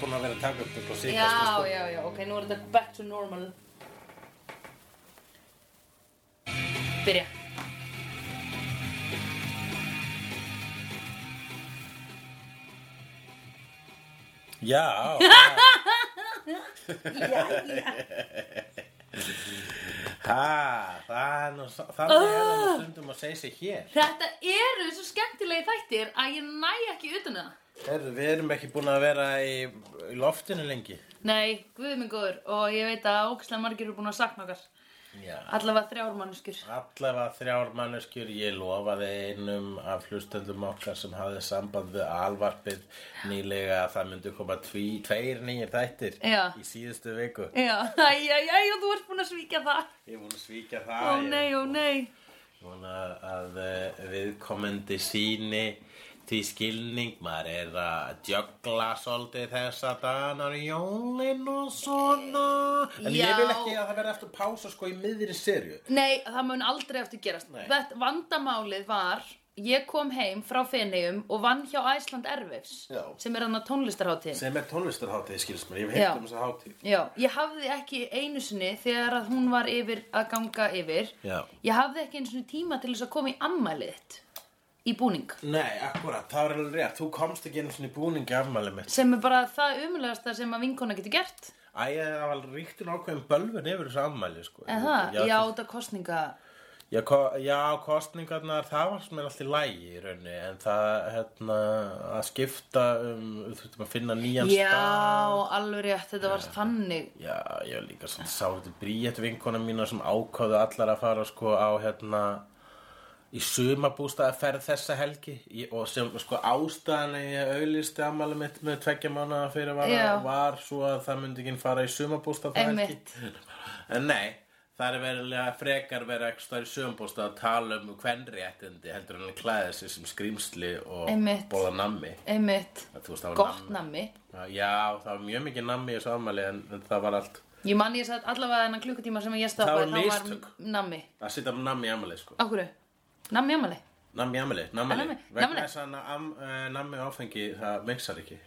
búin að vera að taka upp upp á síkast Já, já, já, ok, nú er þetta back to normal. Byrja. Já, ha, það er nú þannig er það nú stundum að segja sig hér Þetta eru svo skemmtilegi þættir að ég næ ekki utan um það. Herðu, við erum ekki búin að vera í, í loftinu lengi Nei, guð minn góður og ég veit að ógæslega margir eru búin að sakna okkar. Já Allavega þrjár manneskjur. Allavega þrjár manneskjur, ég lofaði einum af hlustöndum okkar sem hafði samband við alvarpið nýlega að það myndi koma tví, tveir nýjir þættir Já. í síðustu viku. Já, æj, æj, æj, og þú ert búin að svíkja það. Ég er búin að svíkja það. Ó ég- nei, ó nei. Vona að uh, viðkomandi síni því skilning, maður er að djögla svolítið þessa dagar í jólin og svona. En Já. ég vil ekki að það verði eftir pása sko í miðri serju. Nei, það mun aldrei eftir gerast. Nei. Þetta vandamálið var, ég kom heim frá Feneyjum og vann hjá Æsland Erfifs, Já. sem er hann að tónlistarhátíð. Sem er tónlistarháttið, skilst mér, ég hef Já. heilt um þessa hátíð. Já, ég hafði ekki einu sinni þegar að hún var yfir að ganga yfir. Já. Ég hafði ekki einu sinni tíma til þess að koma í ammælið þitt í búning. Nei, akkurat, það var alveg rétt, þú komst ekki einu svona í búningi afmælið mitt. Sem er bara það umulegasta sem að vinkona getur gert. Æ, það var ríktin ákveðin bölvun yfir þessu afmæli, sko. Það, já, þú- þetta kostninga. Já, ko já, kostningarnar, það var sem er alltaf í lægi í raunni, en það, hérna, að skipta um, þú þurftum að finna nýjan Já, stað. alveg rétt, þetta var þannig. Já, ég var líka svona sá þetta bríett vinkona mína sem ákváðu allar að fara, sko, á, hérna, í sumabústaðaferð þessa helgi í, og sem, sko, ástæðan í auðlisti ammæli mitt með tveggja mánuða fyrir var, var svo að það myndi ekki fara í sumabústað það helgi. Einmitt. En nei, það er verilega frekar vera ekki stóri sumabústað að tala um kvennréttindi heldur en að klæða sig sem skrýmsli og Einmitt. bóða nammi. Gott nammi. Já, það var mjög mikið nammi í þessu ammæli en, en það var allt Ég man ég satt allavega þennan klukkutíma sem ég Það stoppaði, var nammi. að sitja nammi í ammæli, sko. Nammi ammali? Nammi í ammæli, nammi. Vegna þess að uh, nammi áfengi, það mixar ekki.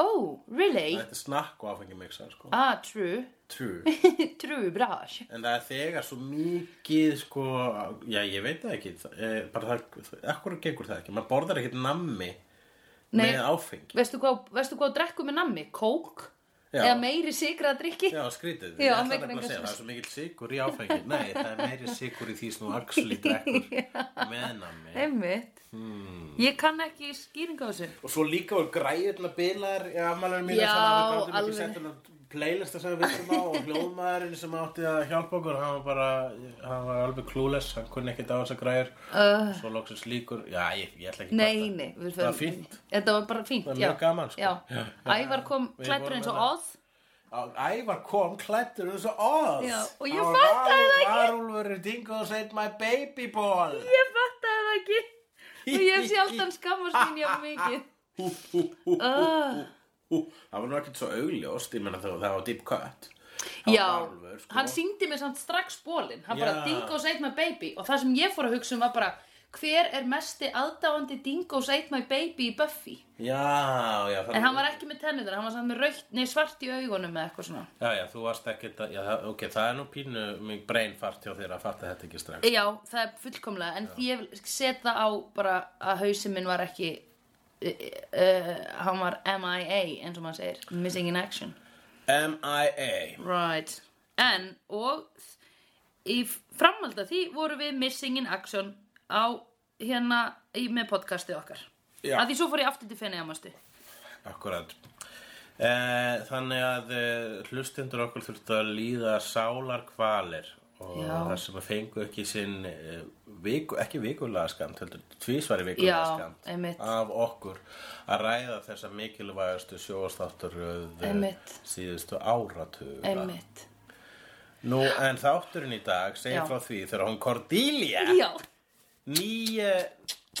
Oh, really? Þetta er snakk og áfengi mixar, sko. Ah, true. True. true, bras. En það er þegar svo mikið, sko, já, ég veit það ekki, það, eh, bara það, ekkur gengur það ekki, maður borðar ekkert nammi Nei. með áfengi. Veistu hvað, veistu hvað drekku með nammi? Kók? Já. Eða meiri sigra að drikki? Já, skrítið, Já, ég ætla meikar nefnilega engan að segja, það er svo mikill sigur í áfengi. Nei, það er meiri sigur í því sem þú actually drekkur með nammi. Einmitt. Hmm. Ég kann ekki skýringa á þessu. Og svo líka voru græðurna bilar í afmælunum mínu Já, alveg. Sett playlista sem við vissum á og hljóðmaðurinn sem átti að hjálpa okkur hann var bara, hann var alveg clueless hann kunni ekkert á þessa græður uh. svo loksins líkur, já ég, ég ætla ekki Nei, nei. við það var fínt Þetta var bara fínt, var já. gaman, sko. Já. Já. Ævar kom klættur eins og. Á- Ævar kom klættur eins og Já, og ég fattaði það ekki. Varúlfur dingo said my baby ball Ég fattaði það ekki. Og ég hef sjaldan skammast mín hjá mikið. Hú. Það var nú ekkert svo augljóst Ég menna það, það var deep cut Það Já, var Varúlfur, sko. hann syngdi mig samt strax bólinn Hann Já. bara Dingo's ate my baby Og það sem ég fór að hugsa um var bara Hver er mesti aðdáandi Dingo's ate my baby í Buffy Já, já það En hann var ekki með tennuður, hann var samt með raukt, nei svart í augunum með eitthvað svona Já, já, þú varst ekkert að, já, það- ok, það er nú pínu mig brain fart hjá þér að fatta þetta ekki strax. Já, það er fullkomlega, en því ég vil setja á bara að hausinn minn var ekki, uh, hann var MIA, eins og maður segir, Missing in Action. M.I.A. Right. En, og í framhald af því voru við Missing in Action á hérna í, með podcastið okkar. Já. Að því svo fór ég aftur til fenni amastu. Akkurat. Eh, þannig að hlustendur okkur þurftu að líða sálar kvalir og Já. það sem að fengu ekki sinn eh, viku, ekki vikulega skamt, heldur tvísvari vikulega Já, skamt einmitt. af okkur að ræða þessa mikilvægastu sjóastátturöð Einmitt. síðustu áratuga. Einmitt. Nú, en þátturinn í dag segir Já. frá því þegar hún Cordelia Já, ný, eh,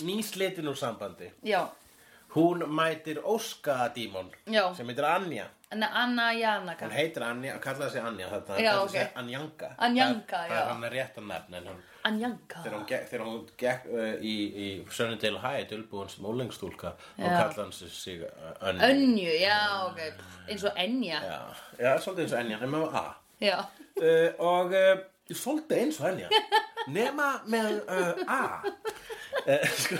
ný slitin úr sambandi já, hún mætir Óskadímon Já. sem heitir Anja En Anna Janaka. Hún heitir Anja, kallaði sig Anja þetta Já, kallaði ok. sig Anjanka. Anjanka, það, já. það er hann rétt að nefna en hann Anjanka. þegar hún gekk, þegar hún gekk uh, í, í Sunnydale High dulbúin sem úlengstúlka og Já. kallaði hann sig, sig uh, Önju. Önju, já, ok. Eins og Enja já, já, svolítið eins og Anja nema A. Já, uh, og uh, svolítið eins og Anja nema með uh, A. Uh, sko,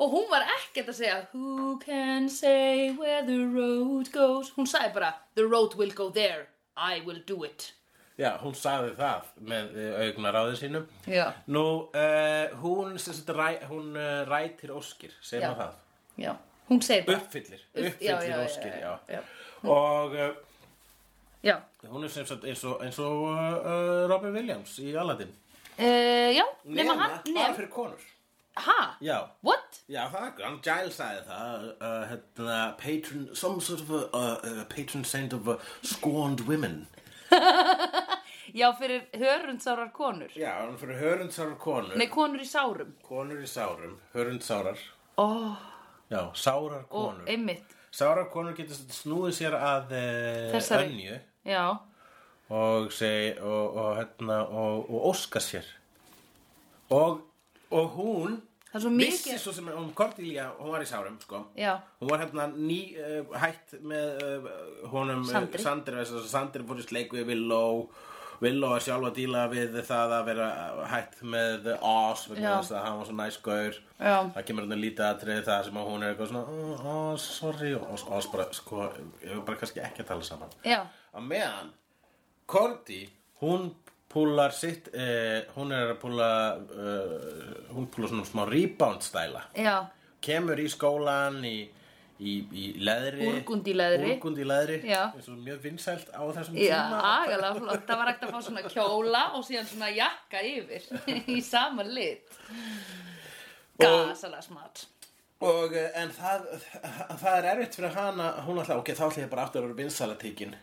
Og hún var ekkert að segja Who can say where the road goes? Hún sagði bara The road will go there. I will do it. Já, hún sagði það með uh, augnaráði sínum Já, nú, uh, hún, sagt, ræ, hún uh, rætir óskir. Segir Já. maður það? Já. Hún segir bara. Uppfyllir, uppfyllir já, óskir já. og uh, Já, hún er sem sagt eins og, eins og uh, uh, Robin Williams í Aladdin. Uh, já Nema hann nema, fyrir konur? Ha? já, What? já það er hann Giles sagði það uh, hérna, patron, some sort of a uh, uh, patron saint of scorned women. Já, fyrir hörundsárar konur. Já, hann fyrir hörundsárar konur. Nei, konur í sárum. Konur í sárum, hörundsárar Ó, já, sárar og konur. einmitt sárar konur getur snúið sér að uh, Þessari. önju. Já, og segi og, og hérna og, og óska sér. Og, og hún það er svo vissi mikið svo sem hún Cordelia, hún var í sárum sko. Já, hún var hérna ný uh, hætt með uh, honum uh, Sandri. Sandri, þess að Sandri fór í sleik við Willow Willow er sjálf að díla við það að vera hætt með Oz vegna þess að hann var svo næsgaur Já. það kemur hérna lítið atrið það sem að hún er eitthvað svona oh, sorry. Og Oz, Oz bara sko, ég vil bara kannski ekki að tala saman. Já, að meðan Korti, hún púlar sitt eh, hún er að púla uh, hún púlar svona smá rebound stæla. Já. Kemur í skólan í, í, í leðri. Úrgundi leðri. Úrgundi leðri. Já. eins og mjög vinsælt á þessum Já, tíma. agalega flott, það var ekkert að fá svona kjóla og síðan svona jakka yfir í sama lit. Gasalega smart. Og eh, en það, það er erfitt fyrir hana. Hún alltaf, ok, þá ætla ég bara aftur að vera vinsælatíkin.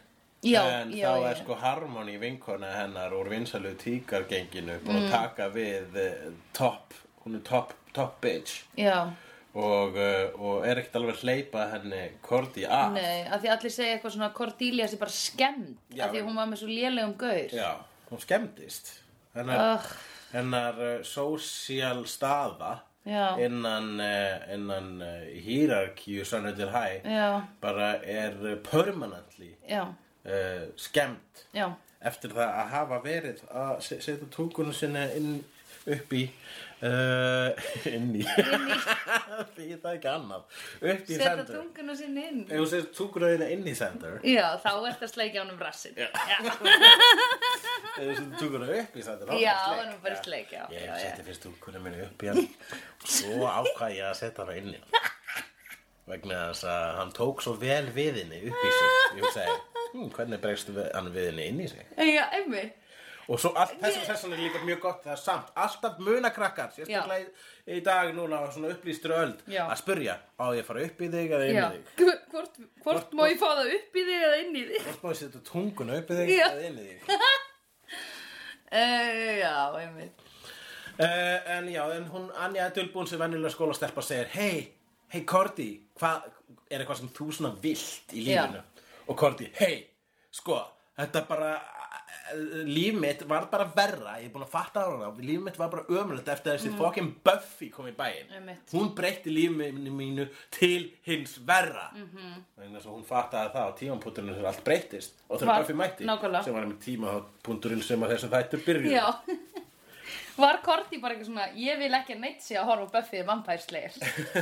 Já, en já, þá já. er sko Harmony vinkona hennar úr vinsælu tíkargenginu búin Mm. að taka við uh, top, hún er top, top bitch. Já, og, uh, og er ekkert alveg hleypa henni Korti af. Nei, að því allir segja eitthvað svona Cordelia sé bara skemmt Já, að því en- hún var með svo lélegum gaur. Já, hún skemmtist hennar, Ugh. hennar uh, social staða Já. innan, uh, innan uh, hierarkíu Sunnydale High Já, bara er uh, permanently já, uh, skemmt já. Eftir það að hafa verið að se- setja tunguna sinni inn upp í uh, inn í. Því það er ekki annað. Upp í center tunguna sinni inn. Ef þú setja tunguna þína inn í center Já, þá ert að sleikja honum rassin Já, já, ef þú setja tunguna upp í þá já ertu það sleik. er nú bara sleik, já, Ég seti fyrst tunguna minni upp í hann. Svo ákvað ég að setja hana inn í hann. Vegna þess að hann tók svo vel við henni upp í sig. Ég hugsaði, hm, hvernig bregst við- hann við henni inn í sig? Já, einmitt Og svo allt, þessum sessan er líka mjög gott Það er samt, alltaf munakrakkar Sérstaklega í, í dag núna á svona upplýstur öld Já. Að spurja, á ég að fara upp í þig eða inn Já, í þig hvort, hvort má ég fá það upp í þig eða inn í þig? Hvort má ég setja tunguna upp í þig Já. eða inn í þig Uh, já, einmitt Uh, en já, en hún Anja Dulbún sem venjulega skólastelpa segir Hei, hei Korti, hvað er eitthvað sem þú svona vilt í Já. lífinu? Og Korti, hei, sko, þetta bara líf mitt var bara verra ég er búin að fatta á hana, líf mitt var bara ömulegt eftir að þessi mm. Buffy kom í bæinn Einmitt. hún breytti lífinu mínu til hins verra mm. -hmm. þannig að hún fattaði það á tímapunkturinn sem allt breytist og þegar Var- Buffy mætti nákvæmlega. sem var einmitt tímapunkturinn sem að þessu þættur byrjuðu Já Var Korti bara eitthvað svona Ég vil ekki að neitt sé að horfa Buffy Slayer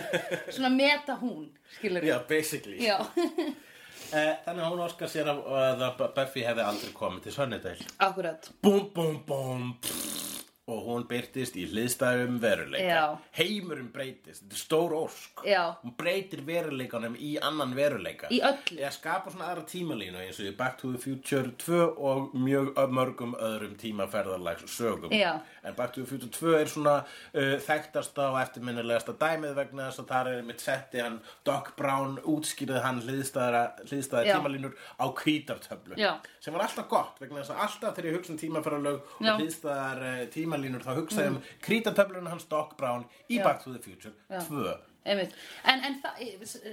Svona meta hún Skilur Já, basically Já, Þannig að hún óskar sér að, Buffy hefði aldrei komið til Sunnydale. Akkurat. Búm, búm, búm. pff, Og hún byrtist í hliðstæðum veruleika Já. Heimurinn breytist, þetta er stór ósk Já. Hún breytir veruleikanum í annan veruleika Í öllu. Ég skapa svona aðra tímalínu eins og í Back to the Future 2 og mjög mörgum öðrum tímaferðarlags sögum Já. En Back to the Future 2 er svona uh, þekktasta og eftirminnilegasta dæmið vegna þess að það er mitt setti hann Doc Brown útskýrði hann hliðstæða, Já. tímalínur á kvítartöflu Já. sem var alltaf gott vegna þess að alltaf þegar ég hugsa um tímaferðarlög Já. og hliðstæðar uh, tímalínur þá hugsa ég um krítartöflun hans Doc Brown í Já. Back to the Future 2 einmitt. En, en það,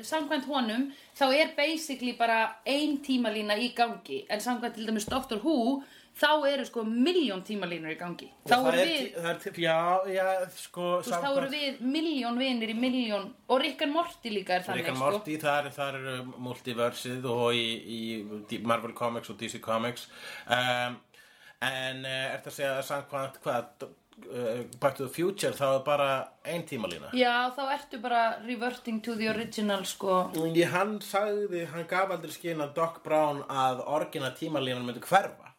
samkvæmt honum, þá er basically bara ein tímalína í gangi, en samkvæmt til dæmis Dr. Who, þá eru sko miljón tímalínur í gangi. Þá Og það eru er við, er tí- Já, já, sko veist, þá eru við miljón vinir í miljón, og Rick and Morty líka er þannig, Rick and sko. Morty, þar, þar eru multiversið og í, í Marvel Comics og DC Comics um, en uh, ertu að segja að samkvæmt hvað uh, Back to the Future þá er bara ein tímalína Já, þá ertu bara reverting to the original, sko. Ég, hann sagði, hann gaf aldrei skinn að Doc Brown að orgina tímalínan myndi hverfa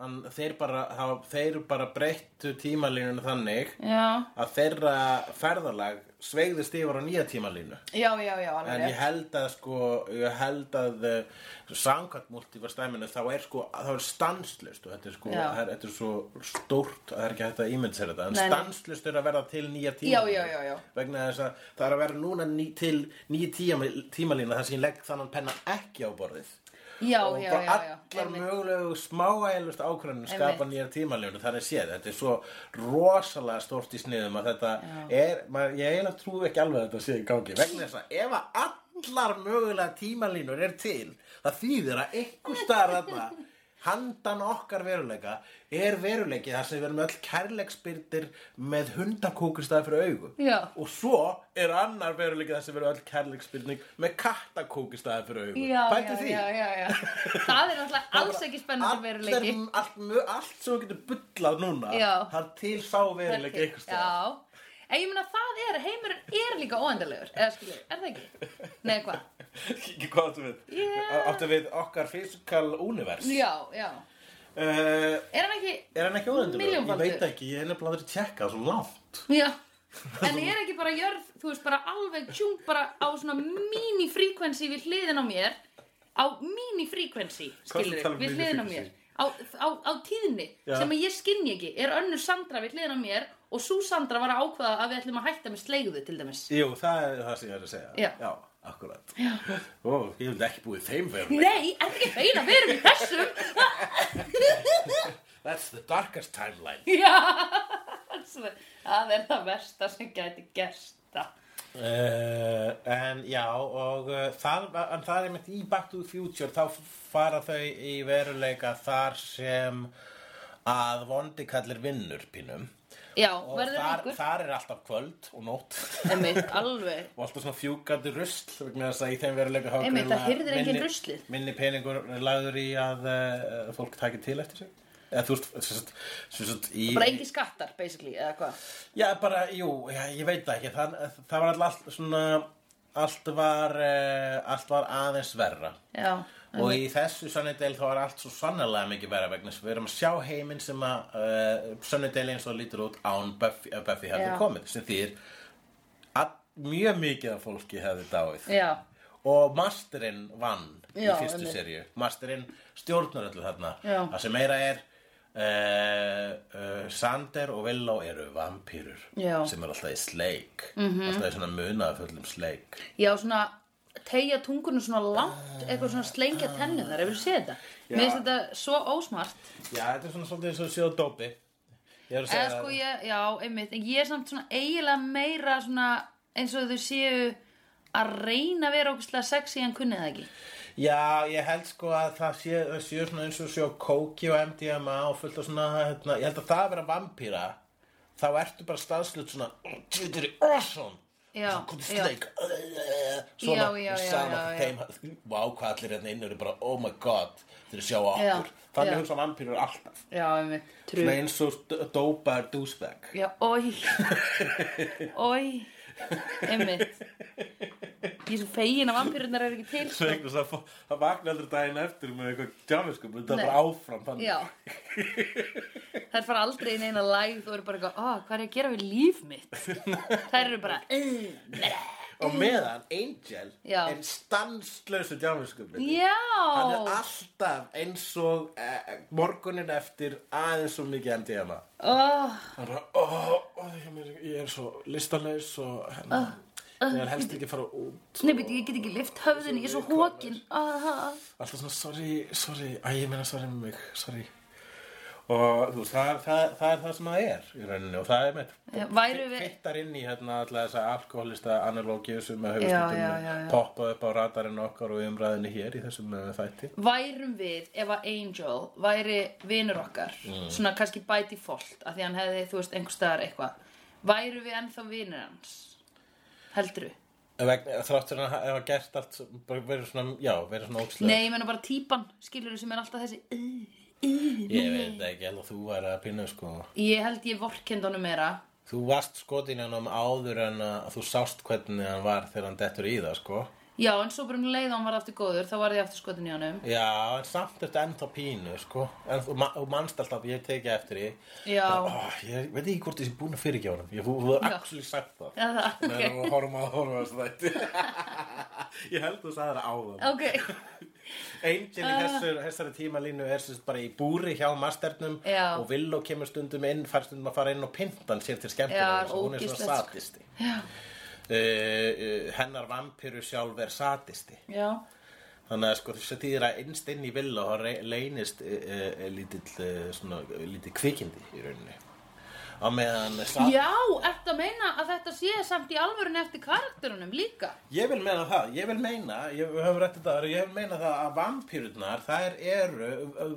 hann, þeir, bara, þeir bara breyttu tímalínunu þannig Já, að þeirra ferðalag sveigðist yfir á nýja tímalínu. Já, já, já, alveg En ég held að sko, ég held að uh, samkvæmt multiverstæminu þá er sko, þá er stanslust og þetta er sko, það er, þetta er svo stórt að það er ekki hægt að ímynda sér þetta. En stanslust er að verða til nýja tíma Já, já, já, já. vegna þess að það er að verða núna ný, til nýja tíma, tímalína þar sem ég legg þannig penna ekki á borðið Já, og já, bara allar mögulegu smáælust ákvörðunum skapa nýjar tímalínu þannig séð, þetta er svo rosalega stórt í sniðum að þetta er, maður, ég eiginlega trúi ekki alveg að þetta sé í gangi. Vegna þess að ef að allar mögulega tímalínur er til það þýðir að einhver staðar þarna handan okkar veruleika er veruleiki þar sem við erum öll kærleiksbyrdir með hundakúkur staði fyrir augu Já. og svo er annar veruleiki þar sem við erum öll kærleiksbyrning með kattakúkur staði fyrir augu Já, Pældu já, því. Það er náttúrulega alls ekki spennandi veruleiki. allt, allt, allt sem þú getur bullað núna það er til sá veruleiki staðar Já, en ég meina það er, heimurinn er líka óendarlegur, eða skilju, er það ekki? Nei, hvað? Ekki hvað áttu við? Yeah. Áttu við okkar physical universe? Já, já. Uh, Er hann ekki, er hann ekki óendur? Ég veit ekki, ég er nefnilega aldrei tjekkað svo langt. já. En er ekki bara jörð, þú veist, bara alveg tjúm bara á svona mini-frequency við hliðin á mér, á mini-frequency, Hvað skilju, ertu að tala um við hliðin á mér. Á, á, á tíðni Já. sem ég skynni ekki er önnur Sandra við hliðin á mér og svo Sandra var að ákvaða að við ætlum að hætta með slegðu til dæmis Jú, það er það sem ég er að segja. Já. akkurat. Já. Ó, ég vildi ekki búið þeim veruleika. Nei, er ekki feina vera í þessum That's the darkest timeline. Já, það er það versta sem gæti gerst það. Uh, en já og uh, það, en það er mitt í Back to the Future þá fara þau í veruleika þar sem að vondi kallir vinnur pínum. Já, og þar, þar er alltaf kvöld og nótt. Einmitt, og alltaf svona fjúkandi rusl vegna þess að í þeim veruleika Einmitt, minni- minni peningur lagður í að uh, fólk taki til eftir sig eða þú veist, Bara engi skattar, basically, eða hvað? Já, bara, jú, já, ég veit það ekki. Það, það var alltaf svona allt var uh, allt var aðeins verra. Já, og í þessu Sunnydale þá var allt svo sannlega mikið verra vegna við erum að sjá heiminn sem að uh, Sunnydale eins og lítur út án Buffy, Buffy hefði komið sem þýr að mjög mikið af fólki hefði dáið. Já, og Masterinn vann Já, í fyrstu seríu. Masterinn stjórnar öllu þarna. Það sem meira er uh, uh, Sander og Willow eru vampýrur sem er alltaf í sleik. -hmm. alltaf í svona munaðfullum sleik. Já, svona tegja tungunum svona langt eitthvað svona slengja tennunar, hefur þú séð þetta? Mér finnst þetta svo ósmart. Já, þetta er svona svolítið eins og séu dópi ég er að segja Eða sko ég, já, einmitt. En ég er samt svona eiginlega meira svona eins og þau séu að reyna að vera ógustlega sexy en kunnið það ekki Já, ég held sko að það sé, það sé svona eins og sjó kóki og MDMA og fullt af svona, hérna, ég held að það að vera vampíra, þá ertu bara staðslut svona, þetta er awesome, svona, svona, og já. þeim, vá hvað allir hérna inn eru bara, oh my god, þeir sjá okkur, þannig já. hugsa vampírur alltaf, Já, svona eins og dópar douchebag. Já, oi Oi Einmitt Ég er svo fegin að vampýrurnar eru ekki til sko. Vegna þess að fó- það vakna aldrei daginn eftir með eitthvað djámiskum, þetta er bara áfram. Já Þær fara aldrei inn eina lægð og eru bara eitthvað, hvað er ég að gera við líf mitt? Þær eru bara, uh, Og meðan Angel Já. er stanslösu djámiskum. já Hann er alltaf eins og eh, morgunin eftir aðeins svo mikið MDMA. Ó, Hann er bara, ó, ó, ég, er svo listalaus og hérna, ég er helst ekki að fara út. Nei, beti, ég get ekki lift höfðinu, ég er svo hókin Alltaf svona, sorry, sorry, æ, ég meina sorry með mig, sorry. Og þú veist, það, það, það er það sem það er í rauninni og það er með við- fittar inn í hérna alltaf þessa alkoholista analógíu sem já, já. poppað upp á radarinn okkar og umræðinni hér í þessum uh, þætti værum við ef að Angel væri vinur okkar Mm. svona kannski by default af því hann hefði, þú veist, einhver staðar eitthvað væru við ennþá vinur hans heldurðu? Vegna- þrátt fyrir að hafa gert allt verið svona, já, verið svona ókslega Nei, ég menna bara típan, skilur sem er alltaf þessi ég veit ekki, að þú væri að pinna sko Ég held ég vorkend honum meira þú varst skotin hann áður en að þú sást hvernig hann var þegar hann dettur í það sko Já, en svo bara um leið hann var aftur góður þá var ég aftur skotin í honum Já, en samt eftir ennþá pínu, sko. En þú, ma þú manst alltaf, ég teki eftir því. Já. Ó, ég veit ekki hvort þessi búin að fyrirgjá honum. Ég, þú hefur actually sagt það. Já, það, ok. þú horfum að horfum að þetta. ég held þú sagði það áðan. Ok, Angel í þessu, þessari tímalínu er bara í búri hjá masternum Já. og Villó kemur stundum inn, fær stundum að fara inn og pinta hann sér til skemmtunar. Já, hún er svona satisti. Uh, uh, hennar vampiru sjálf er satisti. já Þannig að sko þess að þýðir að innst inn í þá re- leynist e, e, lítill, e, svona, lítill kvikindi í rauninni. Á meðan sa- Já, ertu að meina að þetta sé samt í alvörun eftir karakterunum líka? Ég vil meina það, ég vil meina, ég höfum rætt þetta aðra, ég vil meina það að vampýrurnar, þær eru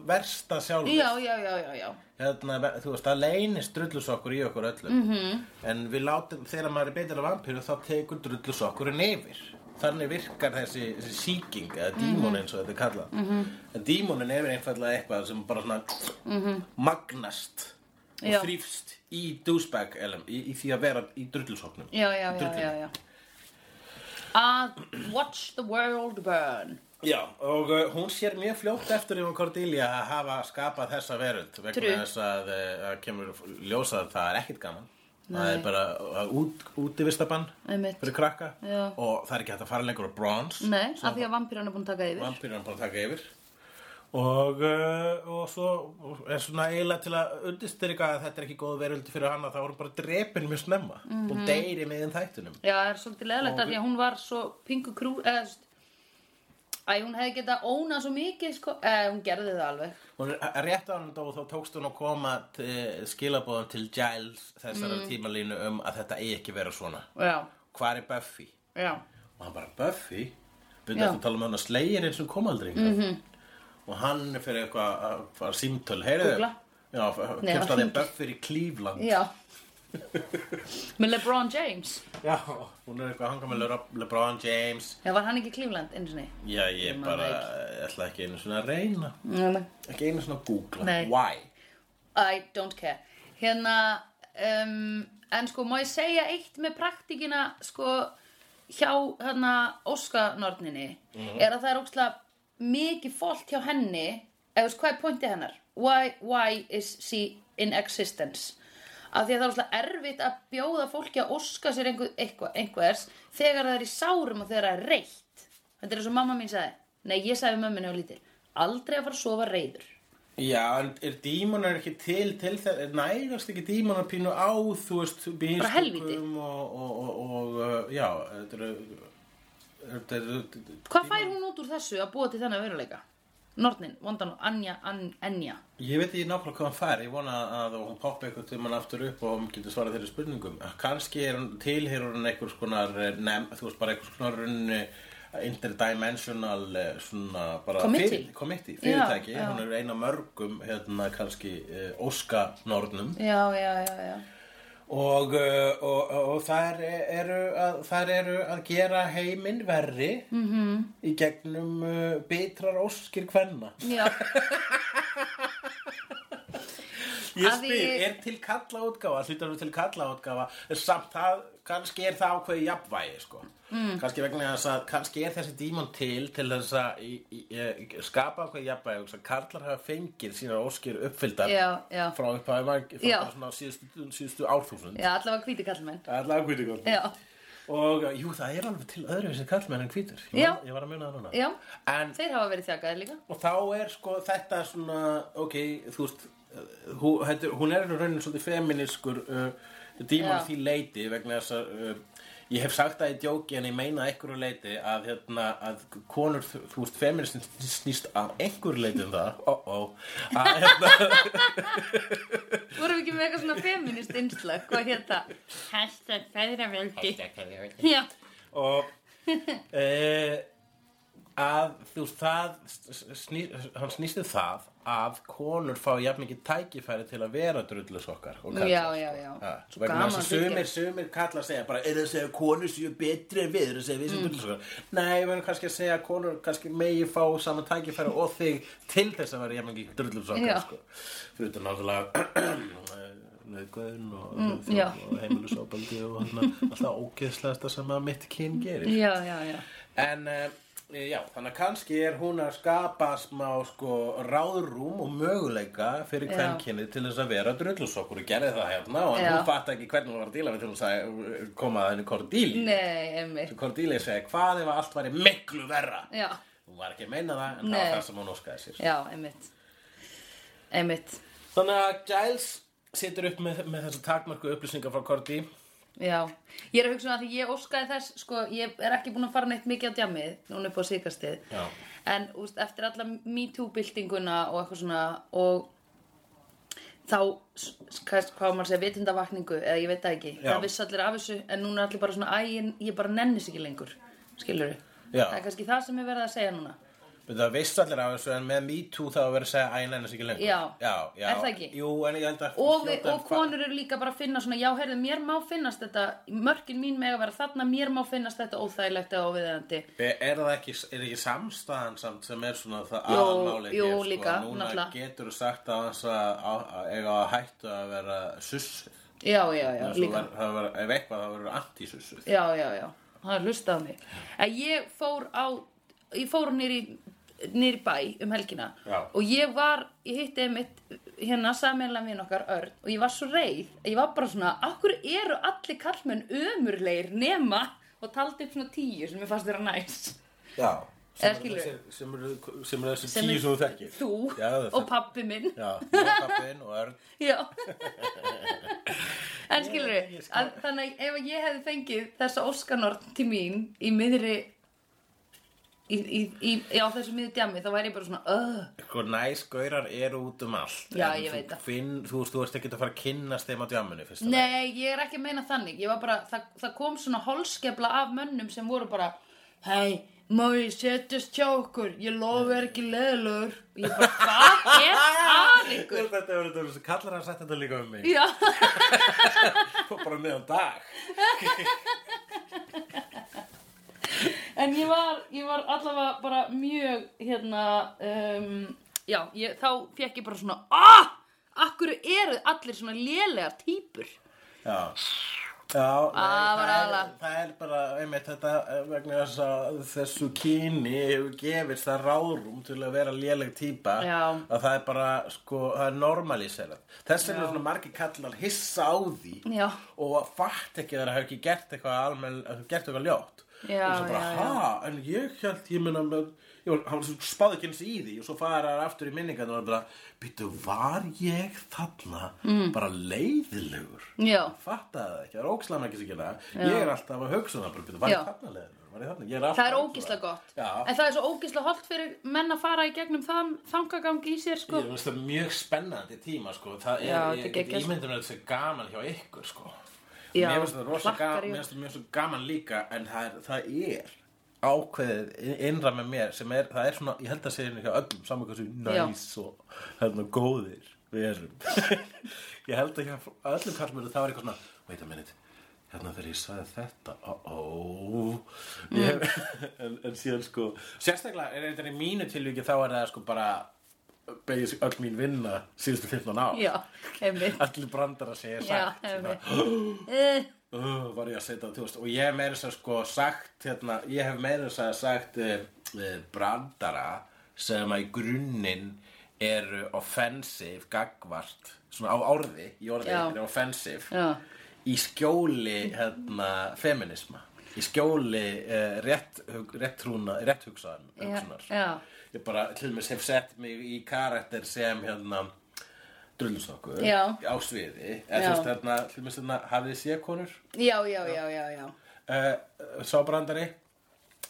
versta sjálfur. Já, já, já, já, já Hérna, þú veist, það leynist drullusokkur í okkur öllum. Mhm. -hmm. En við látum, þegar maður er beitir af vampýru, þá tekur drullusokkurinn yfir. Þannig virkar þessi, þessi síking, eða dímon eins og þetta er kallað. Mm -hmm. Dímonin er einfallega eitthvað sem bara svona magnast og þrýfst í douchebag í, í því að vera í drullusoknum. Já, já, já, Að watch the world burn. Já, og uh, hún sér mjög fljótt eftir yfir Cordelia að hafa skapað þessa veröld vegna þess að uh, kemur ljósað að það er ekkit gaman. Það Nei. er bara uh, út, útivistabann fyrir krakka. Já. og það er ekki hægt að fara lengur á bronze Nei, af því að vampýran er búin að taka yfir. Vampýrun bara að taka yfir og, uh, og svo er svona eiginlega til að undistyrka að þetta er ekki góð veröld fyrir hana þá voru bara drepin mjög snemma Mhm. og deyri með þeim þættunum Já, það er svolítið leðilegt af því að hún var svo pingu krú eða, þú Æ, hún hefði getað ónað svo mikið, sko eða, hún gerði það alveg Hún er rétt á hann og þá tókst hún að koma til skilabóðum til Giles þessara Mm. tímalínu um að þetta eigi ekki vera svona. Já, Hvar er Buffy? já, Og hann bara, Buffy? Við Já. þetta tala um hann að slegin eins og kom aldrei mm -hmm. Og hann fyrir eitthvað að fara símtöl, heyrðu? Já, kemst að því hringir. Buffy er í Cleveland. já Með LeBron James Já, hún er eitthvað að hanga með Le- LeBron James. Já, var hann ekki í Cleveland einu sinni? Já, ég man bara, ég ætla ekki einu svona að reyna. Nei Ekki einu svona að googla. Nei. Why? I don't care Hérna um, En sko, má ég segja eitt með praktíkina Sko, hjá hérna Óskanorninni Er að það er ókslega mikið fólt hjá henni Eða veist, hvað er pointið hennar? Why, why is she in existence? Af því að það er ókslega erfitt að bjóða fólki að óska sér einhver, einhver, einhvers Þegar það er í sárum og þegar það er reitt Þetta er eins og mamma mín sagði. Nei, ég sagði við mömminni á lítil Aldrei að fara að sofa reyður Já, er dímonar ekki til til þess, nægast ekki dímonar pínu á, þú veist, Bara bískuppum og, og, og, og, já, þetta eru, Hvað fær hún út úr þessu að búa til þennan veruleika? Nornin, vondan og Anja, An, Enja ég veit ekki nákvæmlega hvað hann fær, ég vona að hún poppa eitthvað til mann aftur upp og hún getur svarað þeirri spurningum. Kanski er tilherur hún einhvers konar, eh, nefn, þú veist, bara einhvers konar runni interdimensional eh, svona bara committee, fyrirtæki, Já, já. hún er eina mörgum hérna kannski óska nornum Já, já, já, já og, uh, og, og, þær, eru að, þær eru að gera heiminn verri Mhm. -hmm. í gegnum uh, bitrar óskir kvenna Já, ég spyr, því- er til kalla útgáfa hlutar þú til kalla útgáfa samt það, kannski er það ákveði jafnvægi sko. mm. kannski vegna þess að kannski er þessi dímon til til þess að í, í, skapa ákveði jafnvægi og þess að karlar hafa fengið sínar óskir uppfylltar já, já. frá upphæði frá síðustu, síðustu árþúsund. Já, allavega hvíti kallmenn allavega góð Já, Og jú, það er alveg til öðruvísi kallmenn en hvítur. Ég, ég var að muna það núna. En, þeir hafa verið þjakaðir líka. Og þá er sko þetta svona, ok, þú veist, uh, hú, þetta, hún er í raunin svolítið feminískur uh, dímon Já. því leiti vegna þess að uh, Ég hef sagt það í djóki en ég meina einhverju leiti að, hérna, að konur, þú þú veist, feministin snýst að einhverju leiti um það, ó, ó, að, hérna, Vorum við ekki með eitthvað svona feminist innslag? Hvað hér það? Hashtag feðraveldi. Já. og e, að þú veist, það, sný, hann snýst um það að konur fá jafn mikið tækifæri til að vera drullusokkar og kallar. Já, já, já. Ha, Svo vegna þess að sumir, sumir kallar segja bara, er það að segja að konur séu betri en við, er það að segja við sem mm. drullusokkar. Nei, við verðum kannski að segja að konur kannski megi fá saman tækifæri og þig til þess að vera jafn mikið Já. drullusokkar, sko. Fyrir þetta náttúrulega nöðgöðun og, Mm, já. og heimilisofbaldi og alltaf ógeðslegasta sem að mitt kyn gerir. Já, já, já. En uh, já, þannig að kannski er hún að skapa smá sko ráðrúm og möguleika fyrir Já. kvenkinni til þess að vera drullusokkur og gerði það hérna og hún fatt ekki hvernig hún var að díla við til hún sagði koma að henni Cordelia. Nei, emmi. Cordelia segi hvað ef allt væri miklu verra. Já, Hún var ekki að meina það en það Nei. var það sem hún óskaði sér. já, emmitt. Emmitt. Þannig að Giles situr upp með, með þessa takmörku upplýsingar frá Cordy. Já, ég er að hugsa um að því ég óskaði þess, sko, ég er ekki búin að fara neitt mikið á djamið, núna upp á síkastið. Já. En úst, eftir alla MeToo-byltinguna og eitthvað svona og þá, hvað, maður að segja, vitundavakningu, eða ég veit það ekki, Já. það vissi allir af þessu, en núna er allir bara svona, æ, ég, ég bara nennis ekki lengur, skilur Já. Það er kannski það sem er verið að segja núna. Men það vissi allir af þessu en með MeToo þá er verið að segja að ég nennast ekki lengur. Já. Já, já. Er það ekki? Jú, en ég held að... Og, við, og konur eru líka bara að finna svona, já, heyrðu, mér má finnast þetta, mörkin mín með að vera þarna, mér má finnast þetta óþægilegt eða óviðeðandi. Er það ekki, er ekki samstæðan samt sem er svona það Jú, aðalmáli jú, hér, líka, sko, núna náttúrulega. getur þú sagt að hans að, eiga að hættu að vera sussuð. Já, já, já, Svo líka. það ver, ef eitthvað það verður er á á, ég fór nýri, nýri bæ um helgina Já. og ég var, ég hitti einmitt hérna saminlega minn okkar Örn og ég var svo reið, ég var bara svona, akkur eru allir kallmenn ömurlegir nema og taldi upp svona tíu sem ég fannst þeirra næs. Já. Eða skilurðu? Sem, sem eru sem eru þessi Sem tíu sem þú þekkir. Þú Já, og pappi minn. Já, og pappin og Örn. Já En skilur Ég- ég skil- að, Þannig ef ég hefði fengið þessa óskanort til mín í miðri í, í, í, á þessu miðri djami þá væri ég bara svona uh, Sko næs gaurar eru út um allt. Já, ég þú veit það. Finn, þú veist, þú veist ekki að fara að kynnast þeim á djáminu fyrst. Nei, ég er ekki að meina þannig bara, það, það kom svona holskefla af mönnum sem voru bara Hei, má ég setjast hjá okkur Ég lofi ekki leðilegur Ég bara, hvað er að ykkur? Þetta er þetta, kallar hann sagt þetta líka um mig. Já, bara meðan dag. En ég var, ég var allavega bara mjög, hérna, um, já, ég, þá fekk ég bara svona, ah, akkur eru allir svona lélegar típur. Já. Já, nei, Ah, það, er, það er bara, einmitt þetta eh, vegna þess að þessu kyni hefur gefist það ráðrúm til að vera léleg típa Já. að það er bara, sko, það er normaliserað. Þess vegna er svona margir kallar hissa á því Já. og fatt ekki að það hafa ekki gert eitthvað almenn, gert eitthvað ljótt. Já, og svo bara, ha, en ég held, ég ég var, hann spáði ekki eins í því og svo fara hann aftur í minningarnar og bara, býttu, var ég þarna Mm. bara leiðilegur? Já, fattaði það ekki, það er ógislega ekki sikið það ég er alltaf að hugsa um það bara, "Bíddu, var ég þarna leiðilegur, ég ég er það er ógislega gott. Já. En það er svo ógislega holdt fyrir menn að fara í gegnum þann þangagang í sér, sko. ég það mjög spennandi tíma sko. það er, Já, ég er get geggjað. ímyndum að þetta sé gaman hjá ykkur sko. Já, mér finnst það rosa gaman mjög svo gaman líka en það er, það er ákveðið innra með mér sem er, það er svona, ég held að segja hjá öllum saman hversu næs og hérna góðir við erum. Ég held að hjá öllum kallmöru það var eitthvað svona, wait a minute hérna þegar ég sagði þetta ó, ó ég, en, en síðan sko sérstaklega er þetta í mínu tilvíki þá er það sko bara beigir sig öll mín vinna síðustu 15 ár Já, einmitt. allir brandar að segja Já, sagt einmitt. Eh, uh, var ég að setja það, og ég hef meira að sko sagt, hérna, ég hef meira að sagt uh, brandara sem að í grunninn eru offensive, gagvart, svona á orði, í orði, Já. eru offensive, Já, í skjóli, hérna, feminisma, í skjóli uh, rétt, réttrúna, rétthugsaðan, já, hugsunar. já. Ég bara, til dæmis, hef sett mig í karakter sem, hérna, drullusokkur á sviði, eða þú veist, hérna, til dæmis, hérna, hafið þið séð konur? Já, já, já, já, já. uh, sábrandari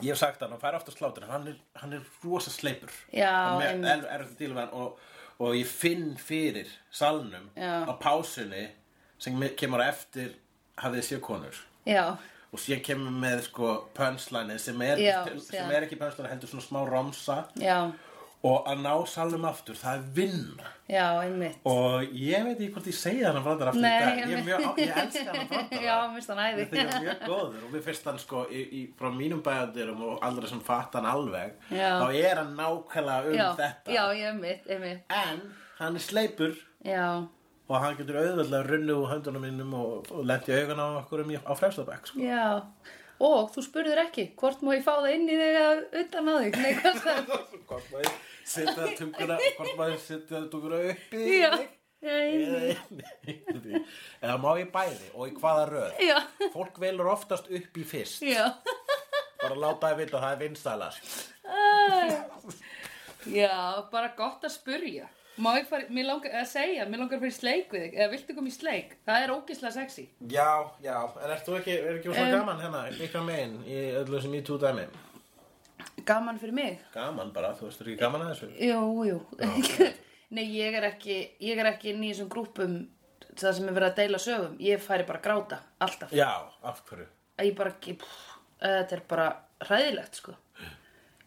ég hef sagt hann, hann fær ofta slátur hann er, hann er rosa sleipur. Já, Hann er er, hann og, og ég finn fyrir salnum Já. á pásunni sem kemur eftir hafið séð konur. Já, og síðan kemur með sko punchline sem sem er ekki punchline heldur svona smá romsa. Já, og að ná salnum aftur, það er vinna já, og ég veit ekki hvort ég segi hann brandar aftur Nei, ég ég, mjög, ég elska hann brandar Já, minnst hann æði Þetta er mjög góður. Og við fyrst hann sko í, í, frá mínum bæjandirum og aldrei sem fatt hann alveg þá er hann nákvæmlega um þetta. Já, ég einmitt, einmitt. En hann er sleipur. Já, og hann getur auðveldlega runnu úr höndunum mínum og, og lendi augun á okkur um á fremstabæk sko. já. Og þú spurðir ekki, hvort má ég fá það inn í þig eða utan á þig? Nei, hvort maður setja tunguna hvort maður setja tunguna upp í þig? Eða má ég bæði? Og í hvaða röð? Já, fólk velur oftast upp í fyrst. Já. Bara láta það vita að það er vinsalast Já, bara gott að spurja Má ég fara, mér langar að segja, mér langar að fara í sleik við þig Eða viltu koma í sleik? Það er ógislega sexy Já, já, en ert þú ekki, er ekki svona Em. gaman hérna, ykkar megin í öllu sem í tú dæmi? Gaman fyrir mig Gaman bara, þú veist, er ekki gaman að þessu? Jú, jú Nei, ég er ekki, ég er ekki inn í þessum grúpum Það sem er verið að deila sögum Ég færi bara gráta, alltaf Já, af hverju? Ég bara ekki, pff, þetta er bara hræðilegt, sko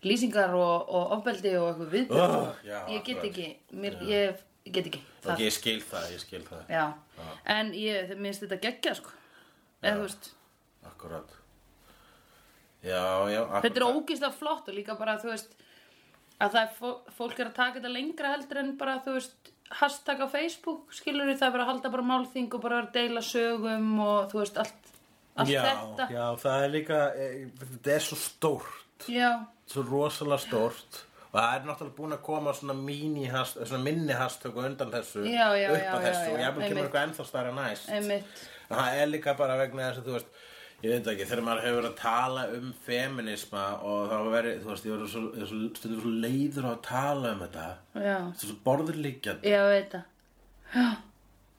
Lýsingar og, og ofbeldi og eitthvað viðbjörn Oh, já, Ég get ekki, mér, ég, ég get ekki. Ok, ég skil það, ég skil það. Já, en ég, mér finnst þetta geggja, sko. Eða þú veist. Akkurat. Já, já, akkurat. Þetta er ógislega flott og líka bara, þú veist að það er fó- fólk er að taka þetta lengra heldur en bara, þú veist hashtag á Facebook, skilur það er bara að halda bara málþing og bara að deila sögum og þú veist, allt, allt já, þetta. Já, það er líka, e, þetta er svo stórt. Já, Svo rosalega stórt. Og það er náttúrulega búin að koma svona hast, svona minni hastöku undan þessu Já, já, upp já, já, þessu. já, og jafnvel kemur einmitt. eitthvað ennþá stærra næst. En það er líka bara vegna þess að þú veist ég veit ekki, þegar maður hefur verið að tala um feminisma og þá verið þú veist, ég verið svo, ég svo, svo leiður á að tala um þetta. Já, svo borðurlíkjandi já, veit það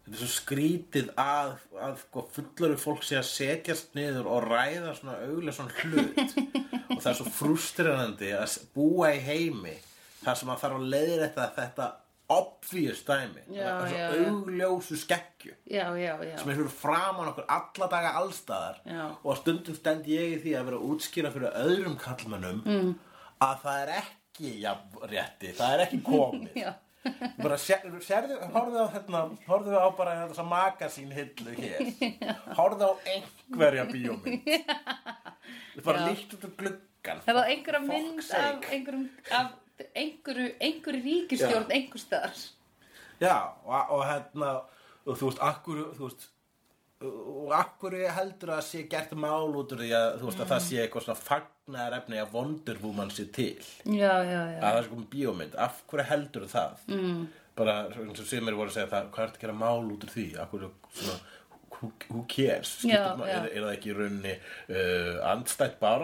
þetta er svo skrítið að, að sko, fullari fólk sé að setjast niður og ræða svona auðlega svona hlut. Og það er svo frustrerandi að búa í heimi þar sem að þarf að leiðir þetta þetta obvious dæmi. Svo augljósu skekkju Já, já, já. Sem er fyrir framan okkur alla daga allstaðar og stundum stend ég í því að vera að útskýra fyrir öðrum kallmönnum mm. að það er ekki jafn rétti, það er ekki komið bara sér, sérðu, horfðu á hérna horfðu á bara þessa magasín hillu hér. Horfðu á einhverja bíómynd. Bara Já. líkt út úr gluggan það er einhverja mynd af einhverjum, af einhverju, einhverju ríkistjórn einhver staðar. Já, og, og hérna og þú veist, akkur þú veist og akkur heldur að sé gert mál út úr því að þú veist að það sé eitthvað svona fagnar efni að Wonder Woman sé til Já, já, já að það er sko bíómynd, af hverju heldur það mm. bara eins og sem er voru að segja það, hvað er að gera mál út úr því akkur svona who, who cares já. er, er það ekki í rauninni uh, andstætt gera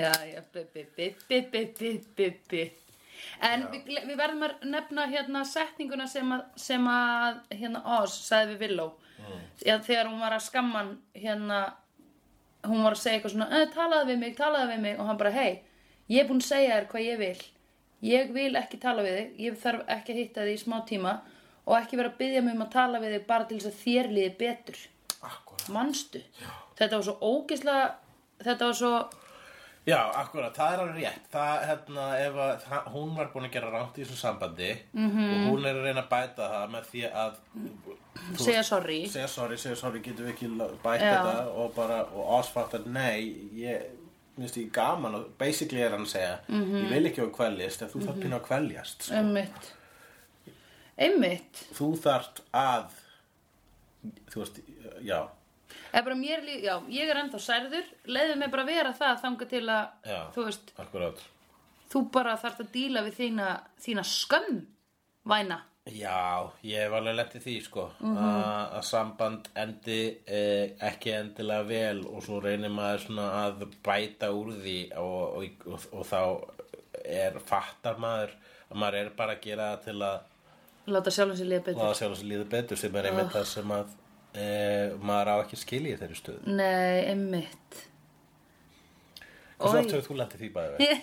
Já, já, En við, við verðum að nefna hérna setninguna sem að, sem að hérna Oz sagði við Villó Já, þegar hún var að skamman hérna hún var að segja eitthvað svona eh, talaðu við mig, talaðu við mig. Og hann bara hei, ég er búinn að segja þér hvað ég vil. Ég vil ekki tala við þig. Ég þarf ekki að hitta þig í smá tíma og ekki vera að byggja mig um að tala við þig bara til þess að þér liði betur. Akkurat manstu, þetta var svo ógislega þetta var svo Já, akkurat, það er alveg rétt það, hérna, ef að það, hún var búin að gera ránt í þessu sambandi -hmm. og hún er að reyna að bæta það með því að segja sorry segja sorry, segja sorry, getum við ekki bætt Já. þetta og bara, og ásfattar nei, ég minnst ég gaman og basically er hann að segja Mhm. ég vil ekki að kveljast, en þú þarf pínu að kveljast sko. einmitt einmitt þú þarft að þú veist, já bara mér já, ég er ennþá særður. Leiðu mig bara vera það þanga til að Já. þú veist, akkurat. þú bara þarft að díla við þína, þína skömm væna. Já, ég hef alveg lett í því sko að að samband endi eh, ekki endilega vel og svo reynir maður svona að bæta úr því og, og, og, og þá er fattar maður að maður er bara að gera til að láta sjálfum sér liða betur. Láta sjálf sér líða betur sem er einmitt það sem að uh, maður á ekki skilja í þeirri stöðu Nei, einmitt Hversu Oj. oft hefur þú landið því bæði við?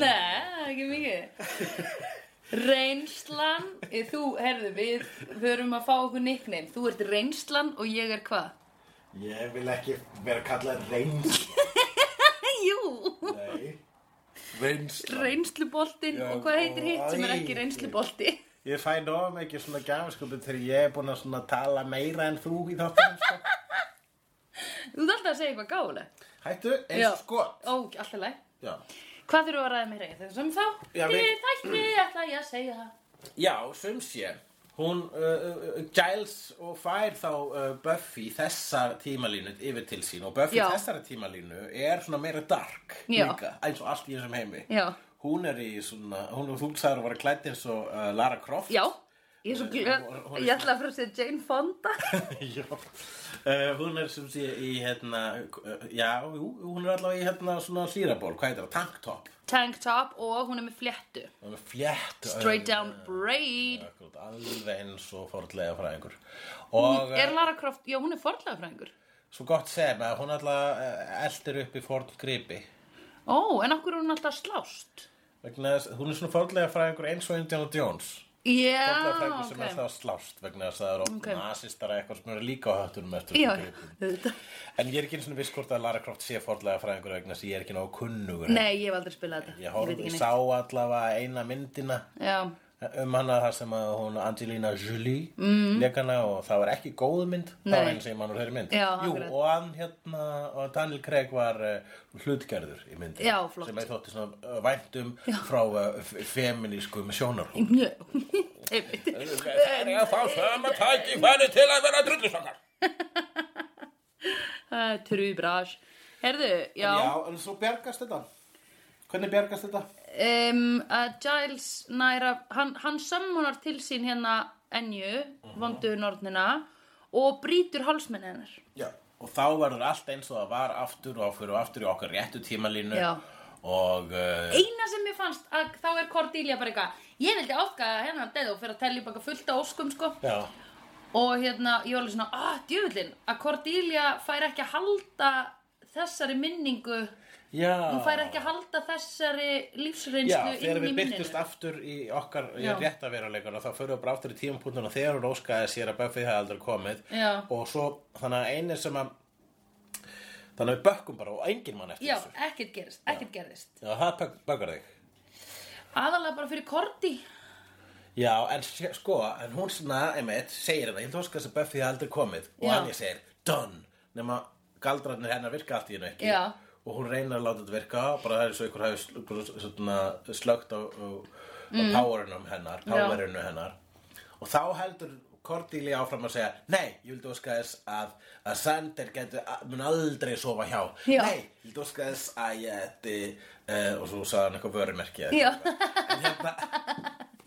Nei, það er ekki mikið Reynslan eh, Þú, herðu, við förum að fá okkur nickname Þú ert reynslan og ég er hvað? Ég vil ekki vera kallað reyns Jú, Nei Reynsla. Reynsluboltinn og hvað heitir hitt sem er ekki reynslubolti? Ég fæ nóg ekki svona gafskupið þegar ég er búin að tala meira en þú í þáttunum sko. Þú ert alltaf að segja eitthvað gálega Hættu, eins og skot. Ó, alltaf leið Já, Hvað þurfum við að ræða meira í þessum þá? Já, við- þætti, ætla ég að segja. Það Já sum sé Hún, uh, uh, Giles og fær þá uh, Buffy þessa tímalínu yfir til sín og Buffy Já. þessara tímalínu er svona meira dark Já. líka, eins og allt í þessum heimi Já. Hún er í svona, hún er þú sagður að vera klædd eins og uh, Lara Croft Já, ég er svo glöð. Ég ætla að fyrir að segja Jane Fonda. Já, uh, hún er sem sé í hérna, uh, já, jú, hún er allavega í hérna svona hlýraból, hvað heitir það, tanktop. Tank top og hún er með fléttu. Hún er með flétt Straight down braid. Alveg eins og fordlega fræðingur og Er Lara Croft, já hún er forlega fræðingur Svo gott sem að hún alltaf eldir upp í forn gripi. Ó, en okkur er hún alltaf slást? Vegna hún er svona fornlega fræðingur eins og Indiana Jones Já, fræðingur sem er ok alltaf slást vegna þess að það eru oft Ok. nasistar eitthvað sem eru líka á höttunum eftir Já, auðvitað. En ég er ekki eins og viss hvort að Lara Croft sé fornlega fræðingur vegna þess að ég er ekki nógu kunnugur. Nei, ég hef aldrei spilað þetta. Ég ekki ég sá allavega eina myndina. Já, um hana þar sem að hún Angelina Jolie mm. hana og það var ekki góð mynd það var Nei. eins og ég mann úr þeirri mynd. Já, Jú, og hann hérna og Daniel Craig var uh, hlutgerður í myndin Já, sem ég þótti svona uh, væntum frá uh, feminískum sjónarhóð mjög Einmitt. Það er að fá sama tækifæri til að vera er trúbrás Herðu, já, Já, en svo bjargast þetta. Hvernig bjargast þetta? Um, að Giles næra hann, hann sammunar til sín hérna Enju, vondu nornina og brýtur hálsmenni hennar. Já, og þá verður allt eins og það var aftur og aftur og aftur í okkar réttu tímalínu Já. og uh, eina sem ég fannst að þá er Cordelia bara eitthvað ég vildi áfgaða hennar deð og fyrir að tellja baka fullt af óskum sko. Já, og hérna ég var alveg svona að djöfullin að Cordelia fær ekki að halda þessari minningu já. Hún fær ekki að halda þessari lífsreynslu Já, þegar inn í við byrtist minninu aftur í okkar í Já. rétta veruleikana þá förum við bara aftur í tímapunktuna þegar hún óskaði sér að Buffy hefði aldrei komið Já. og svo þannig að einu sem að þannig að við bökkum bara og enginn mann eftir já, þessu. ekkert gerist, ekkert gerist Já, það bök, bökkar þig. Aðalega bara fyrir Cordy. Já, en sko, en hún svona, einmitt, segir hérna, ég ætla óska þess að Buffy hefði aldrei komið. Og Já. hann ég segir, done. Nema galdrarnir hennar virka allt í hennu ekki. Já. Og hún reynir að láta þetta virka bara það er svo ykkur hafi slögt á, á, á hennar, Mm. Já. powerinu hennar og þá heldur Cordelia áfram að segja nei, ég vildi óska þess að, að Sander getur, mun aldrei sofa hjá Já. nei, ég vildi óska þess að ég ætti uh, og svo sagði hann eitthvað vörumerki en hérna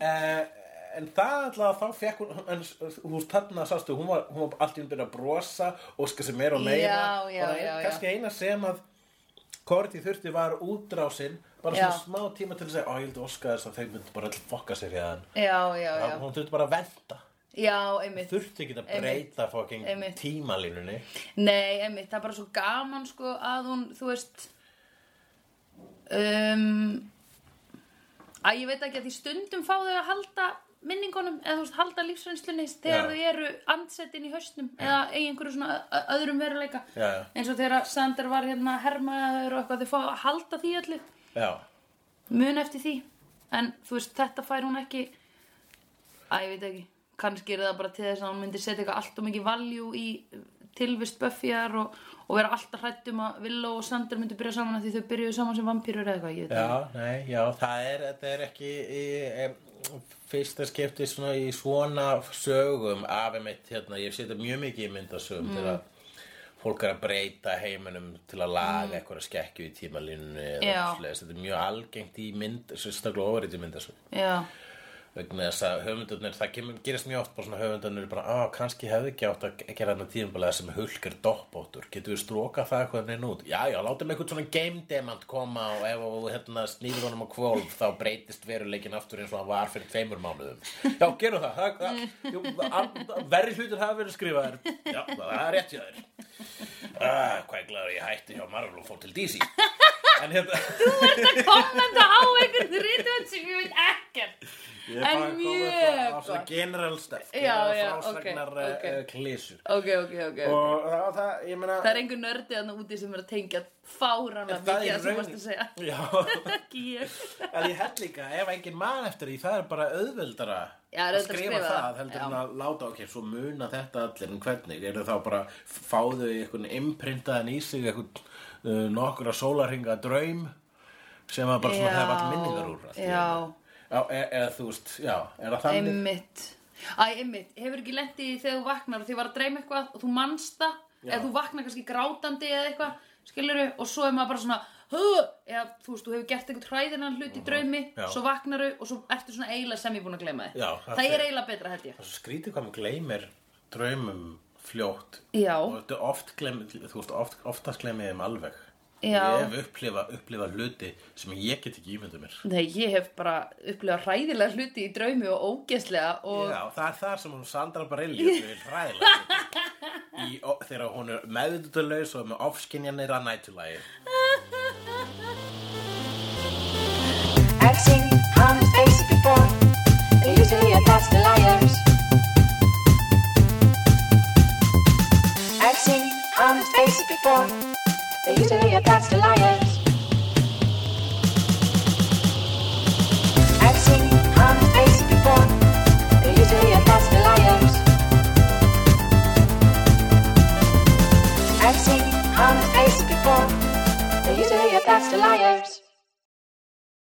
uh, en það alltaf þá fekk hún en þú veist þarna sástu hún var, hún var allt í hún byrja að brosa óska sem meira og meira og það er kannski eina sem að Korti þurfti var útrásinn bara Já. svona smá tíma til að segja ó ég vildi óska þess að þeir myndi bara öll fokka sér hérna já, já, já. hún þurfti bara að venda já, einmitt. Þurfti ekki að breyta fokking tímalínunni. Nei, einmitt, það er bara svo gaman sko að hún, þú veist um, að ég veit ekki að því stundum fá þau að halda minningunum eða þú veist halda lífsreynslunni þegar Já. þau eru andsettin í hausnum eða í einhverju svona öðrum veruleika. Já, já. eins og þegar Sander var hérna hermaður og eitthvað þau fá að halda því öllu. Já, mun eftir því. En þú veist þetta fær hún ekki. Að ég veit ekki. Kannski er það bara til þess að hún myndi setja eitthvað allt og mikið valjú í tilvist Buffyar og, og vera alltaf hrætt um að Willow og Sander myndi byrja saman því þau byrjuðu saman sem vampýrur eða eitthvað Já, nei, já, það er, er ekki í, em, fyrsta skipti svona í svona sögum af einmitt, hérna, ég setja mjög mikið í myndasögum til að fólk er að breyta heiminum til að laga eitthvað skekkju í tímalínunni eða svoleiðis. þetta er mjög algengt í mynd, sérstaklega ofrið í myndasögum. Já, vegna þess að höfundurnir, það kemur, gerist mjög oft bara svona höfundurnir bara, á, kannski hefði ekki átt að gera þarna tíðumbulega sem hulk er doppóttur. Getur við strókað það eitthvað neinn út? Já, já, látum eitthvað svona game demant koma og ef þú hérna snýður honum á kvolf þá breytist veruleikin aftur eins og hann var fyrir tveimur mánuðum. Já, gerum það, það, það verri hlutur hafa verið skrifaðir. Já, það er rétt hjá þér. Uh, hvað glæður ég hætti hjá Marvel og fór til DC en hérna kommenta á einhvern rítum sem ég veit ekkert. Ég er En mjög á svona gott. general stuff frásagnar ok, ok. okay. klísur ok, ok, ok, ok. Og það, það, ég meina Það er einhver nördi þarna úti sem er að tengja fáránlega það mikið er að sem varst að segja? Ekki ég. En ég held líka ef engin mann eftir því, það er bara auðveldara Já, það er að skrifa það það, heldur en að láta ok, svo muna þetta allir en hvernig, eru þá bara fáðu einhvern imprintaðan í sig einhvern uh, nokkura sólarhinga draum sem að bara svona það er allir minningar úr í já. e- eða þú veist, já, er það þannig? Einmitt. Æ, einmitt, hefur ekki lent í þegar þú vaknar og þið var að dreyma eitthvað og þú manst það? Eða þú vaknar kannski grátandi eða eitthvað skilurðu? Og svo er maður bara svona huh, eða þú veist, þú hefur gert eitthvað hræðinan hlut í draumi Já. svo vaknaru og svo ertu svona eiginlega sem ég búin að gleyma þið Já, það það er eiginlega betra held ég. Er skrítið hvað maður gleymir draumum fljótt. Já. og er oft gleym, veist, oft, oftast gleymið þeim alveg Já. ég hef upplifa, upplifa hluti sem ég get ekki ímyndið mér Nei, ég hef bara upplifað hræðilega hluti í draumi og ógeðslega og Já, það er það sem hún Sandra Bareilles vil hræðilega hluti. í, ó, þegar hún er meðvitulaus og með ofskinjanir að nætulagi I've seen honest faces before. They're usually a They're to a to liars. I've seen honest faces before. They to a liars. I've seen honest faces before. They a liars.